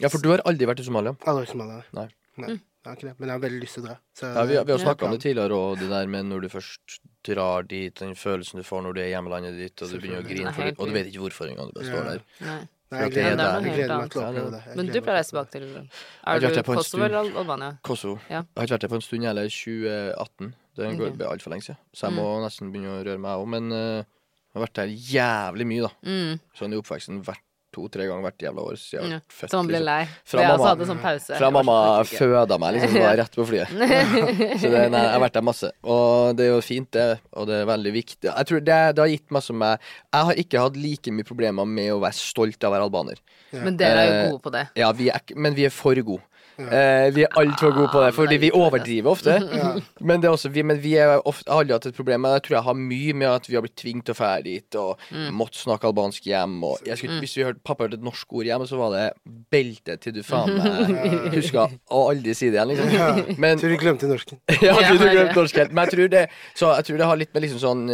Ja, for du har aldri vært i Somalia. Aldri Somalia. Nei. Nei, jeg har ikke det. Men jeg har veldig lyst til å dra. Så, Ja, vi, har- vi har Ja. snakka om det tidligere, og det der med når du først drar dit, den følelsen du får når du er i hjemlandet ditt, og du begynner å grine, for det, og du vet ikke hvorfor engang. Du bare står der. Nei. Nei, jeg For det gleder, er jeg gleder meg til å oppleve det. Jeg Men du pleier å reise tilbake til Er du Kosovo stund. eller Albania? Kosovo. Ja. Jeg har ikke vært der på en stund, heller. 2018. Det går Ok. okay. altfor lenge siden. Så jeg må nesten begynne å røre meg òg. Men uh, jeg har vært der jævlig mye, da. Mm. Sånn i oppveksten. Vært to-tre ganger hvert jævla år siden jeg Ja, ble født. Så man ble liksom. lei. Fra jeg også mamma- hadde sånn pause. Fra mamma føda meg, liksom. Var rett på flyet. <laughs> Så det, nei, jeg har vært der masse. Og det er jo fint, det. Og det er veldig viktig. Jeg tror det, det har gitt meg som jeg Jeg har ikke hatt like mye problemer med å være stolt av å være albaner. Men dere er jo Eh, gode på det. Ja, vi er, men vi er for gode. Eh, vi er altfor gode på det, fordi vi overdriver ofte. Men, det er også, vi, men vi er ofte, har aldri hatt et problem. Men jeg tror jeg har mye med at vi har blitt tvunget til å dra dit og måtte snakke albansk hjem. Og jeg skulle, Hvis vi hørte pappa hørte et norsk ord hjemme, så var det belte til du faen meg <laughs> huska å aldri si det igjen, liksom. Men tror du glemte norsken. <laughs> ja, Ja, du, glemte norsk helt. Men jeg tror det, så jeg tror det har litt med liksom sånn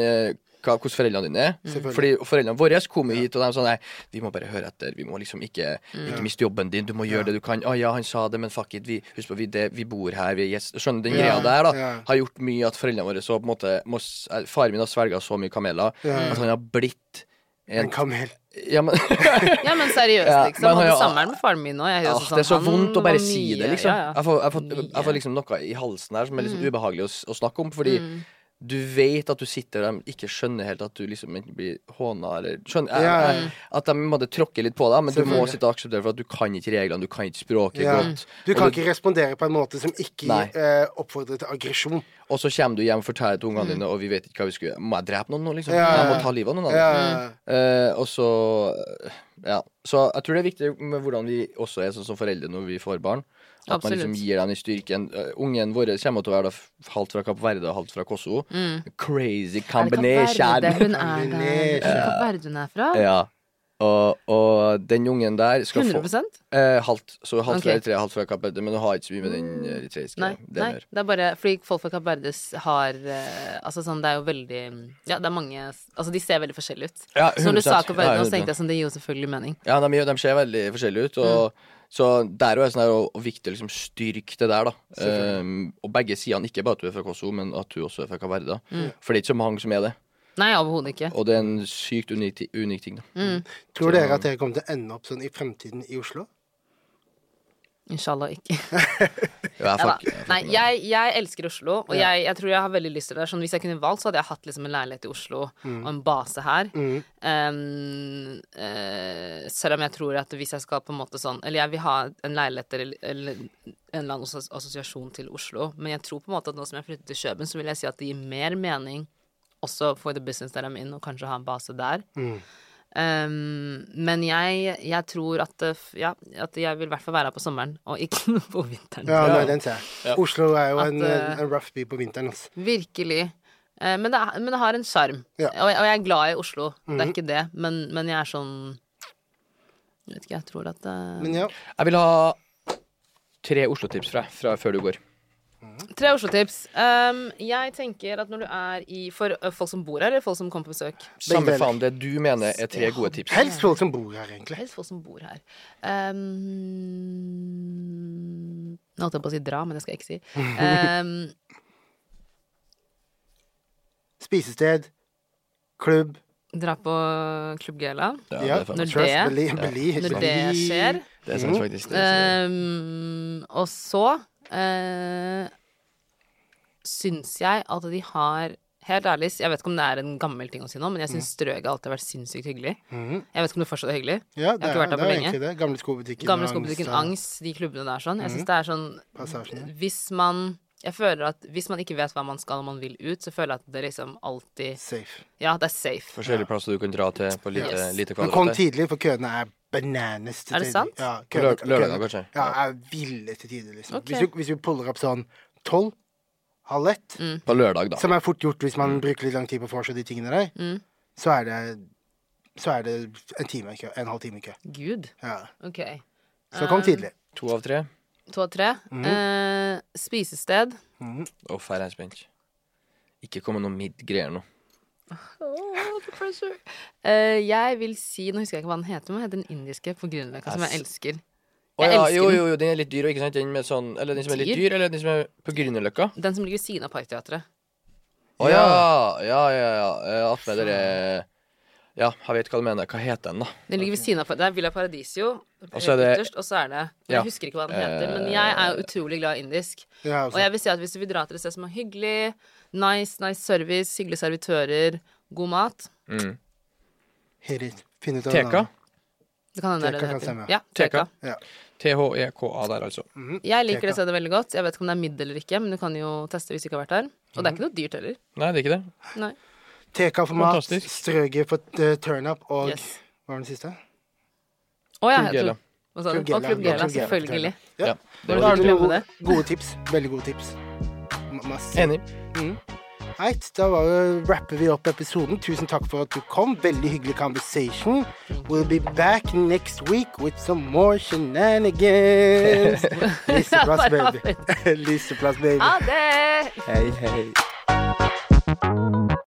hva, hvordan foreldrene dine er. Selvfølgelig. Fordi foreldrene våre kom hit, og de sa nei, vi må bare høre etter. Vi må liksom ikke, ikke miste jobben din. Du må gjøre det du kan. Å ja, han sa det, men fuck it. Vi, husk på, vi, det, vi bor her, vi gjest. Skjønner den Ja, greia der, da. ja. Har gjort mye at foreldrene våre så på en måte må, eh, Faren min har svelga så mye kameler Ja. at han har blitt En en kamel. ja, men, <laughs> Ja, men seriøst, Ja, liksom. men han- Hadde ja. sommeren med faren min òg. sånn, det er så vondt å bare si det, liksom. Ja, ja. Jeg, får, jeg, får, jeg får liksom noe i halsen her som er liksom ubehagelig å, å snakke om, fordi Mm. Du vet at du sitter der de ikke skjønner helt at du liksom ikke blir håna eller skjønner, yeah. jeg- At de måtte tråkke litt på deg, men du må sitte og akseptere for at du kan ikke reglene, du kan ikke språket yeah. godt. Du Og kan du- ikke respondere på en måte som ikke eh, oppfordrer til aggresjon. Og så kommer du hjem og forteller til ungene dine, og vi vet ikke hva vi gjøre. Må jeg drepe noen nå, liksom? Ja, Jeg må ta livet av noen? Andre? Eh, og så Ja. Så jeg tror det er viktig med hvordan vi også er sånn som foreldre når vi får barn. At man liksom gir dem den styrken. Uh, ungen vår kommer til å være da halvt fra Kapp Verde og halvt fra Kosovo. Crazy combination! Er det Kapp. Verde hun er der? Kapp Verde hun er fra? Ja. Og, og den ungen der skal 100 få eh, halvt. Så halvt fra Ok. Eritrea, halvt fra Kapp Verde. Men hun har ikke så mye med den eritreiske Nei, delen å nei, gjøre. det er bare fordi folk fra Kapp Verde har eh, Altså sånn, det er jo veldig Ja, det er mange Altså, de ser veldig forskjellige ut. Ja, 100%. Så når du sa 100%. Kapp Verde, Ja, så tenkte jeg sånn, det gir jo selvfølgelig mening. Ja, de, de ser veldig forskjellige ut. Og, Så der er det sånn her, og, og viktig å liksom styrke det der, da. Um, og begge sidene, ikke bare at du er fra Kosovo, men at du også er fra Kapp Verde. da. For det er ikke så mange som er det. Nei, overhodet ikke. Og det er en sykt unik, unik ting. da. Tror dere at dere kommer til å ende opp sånn i fremtiden i Oslo? Inshallah ikke. <laughs> Ja, fuck- jeg Nei, jeg, jeg elsker Oslo, og Ja. jeg, jeg tror jeg har veldig lyst til det. Sånn, hvis jeg kunne valgt, så hadde jeg hatt liksom en leilighet i Oslo og en base her. Mm. Um, uh, selv om jeg tror at hvis jeg skal på en måte sånn Eller jeg vil ha en leilighet eller, eller en eller annen assosiasjon til Oslo, men jeg tror på en måte at nå som jeg flytter til Kjøben, så vil jeg si at det gir mer mening også for the business that I'm in, og kanskje ha en base der. Mm. Um, men jeg, jeg tror at, ja, at jeg vil i hvert fall være her på sommeren, og ikke <laughs> på vinteren. Ja, nei, den ser jeg. Ja. Oslo er jo At, en, eh, en rough by på vinteren. Altså. Virkelig. Uh, men, det, men det har en sjarm. Ja. Og, og jeg er glad i Oslo. Det Mhm. er ikke det. Men, men jeg er sånn Jeg vet ikke, jeg tror at uh... Men ja, Jeg vil ha tre Oslo-tips fra, fra før du går. Tre Oslo-tips. Um, jeg tenker at når du er i For folk som bor her, eller folk som kommer på besøk? Samme faen det du mener er tre gode tips. helst folk som bor her, egentlig. Helst folk som bor her. Um, nå holdt jeg på å si dra, men det skal jeg ikke si. Um, <laughs> Spisested, klubb. dra på Klubb Gela. Ja, det Når Trust, det- believe, believe, Når det skjer. det er sant, faktisk. Det er. Um, og så uh, syns jeg at de har Helt ærlig, jeg vet ikke om det er en gammel ting å si nå, men jeg syns Strøget alltid har vært sinnssykt hyggelig. Mm. Jeg vet ikke om det fortsatt er hyggelig. Ja, det har ikke er, vært der på er lenge. det. Gamle skobutikken. Gamle Angst, skobutikken og Angst, de klubbene der sånn. Jeg Mhm. syns det er sånn Passasjen. Hvis man Jeg føler at hvis man ikke vet hva man skal og man vil ut, så føler jeg at det liksom alltid Safe. Ja, det er safe. Forskjellige plasser du kan dra til på lite, Yes. lite Men kom tidlig, for køene er bananas til Er det tider. sant? Ja, lø- lørdag, kanskje. Ja, er ville til tider, liksom. Okay. Hvis, du, hvis vi puller opp sånn tolv, halv ett, Mm. På lørdag, da. som er fort gjort hvis man bruker litt lang tid på å forse de tingene der, Mm. så er det så er det en time i kø. En halv time i kø. Gud. Ja. OK. Så kom Um, tidlig. To av tre. To av tre. Eh, spisested. Er jeg spent. Ikke kom med noe midd-greier nå. The pressure. Eh, jeg vil si Nå husker jeg ikke hva den heter, men den heter den indiske på grunnløkka som jeg elsker. Jeg oh, ja, elsker jo, jo, jo, den er litt dyr, ikke sant? Den med sånn, eller den som er litt Dyr? eller den som er på Grünerløkka? Den som ligger ved siden av Parkteatret. Å ja, ja, ja. ja. Eh, Attmed dere Ja, jeg vet hva du mener. Hva heter den, da? Den ligger ved siden av Det er Villa Paradisio Og så er det- ytterst, og så er det Ja. Jeg husker ikke hva den heter, men jeg er jo utrolig glad i indisk. Ja, Og jeg vil si at hvis du vil dra til et sted som er hyggelig, nice, nice service, hyggelige servitører, god mat Mm. Hit it. Finn ut av Teka? Det kan hende det er heter. Ja, Teka. teka. T-H-E-K-A der, altså. Jeg liker Teka. det stedet veldig godt. Jeg vet ikke om det er midd eller ikke, men du kan jo teste hvis du ikke har vært der. Og det er ikke noe dyrt heller. Nei, det er ikke det. Nei. Teka for mat, Fantastisk. strøget for uh, turnup og Yes. Hva var den siste? Å ja, jeg Gela. tror- Og Klubb Gela, selvfølgelig. Ja. Ja. Gode tips. Veldig gode tips. Masse. Enig. Right, da rapper vi opp episoden. Tusen takk for at du kom. Veldig hyggelig conversation. We'll be back next week with some more shenanigans. <laughs> Liseplass, baby. <laughs> Liseplass, baby. Ha det! Hei, hei.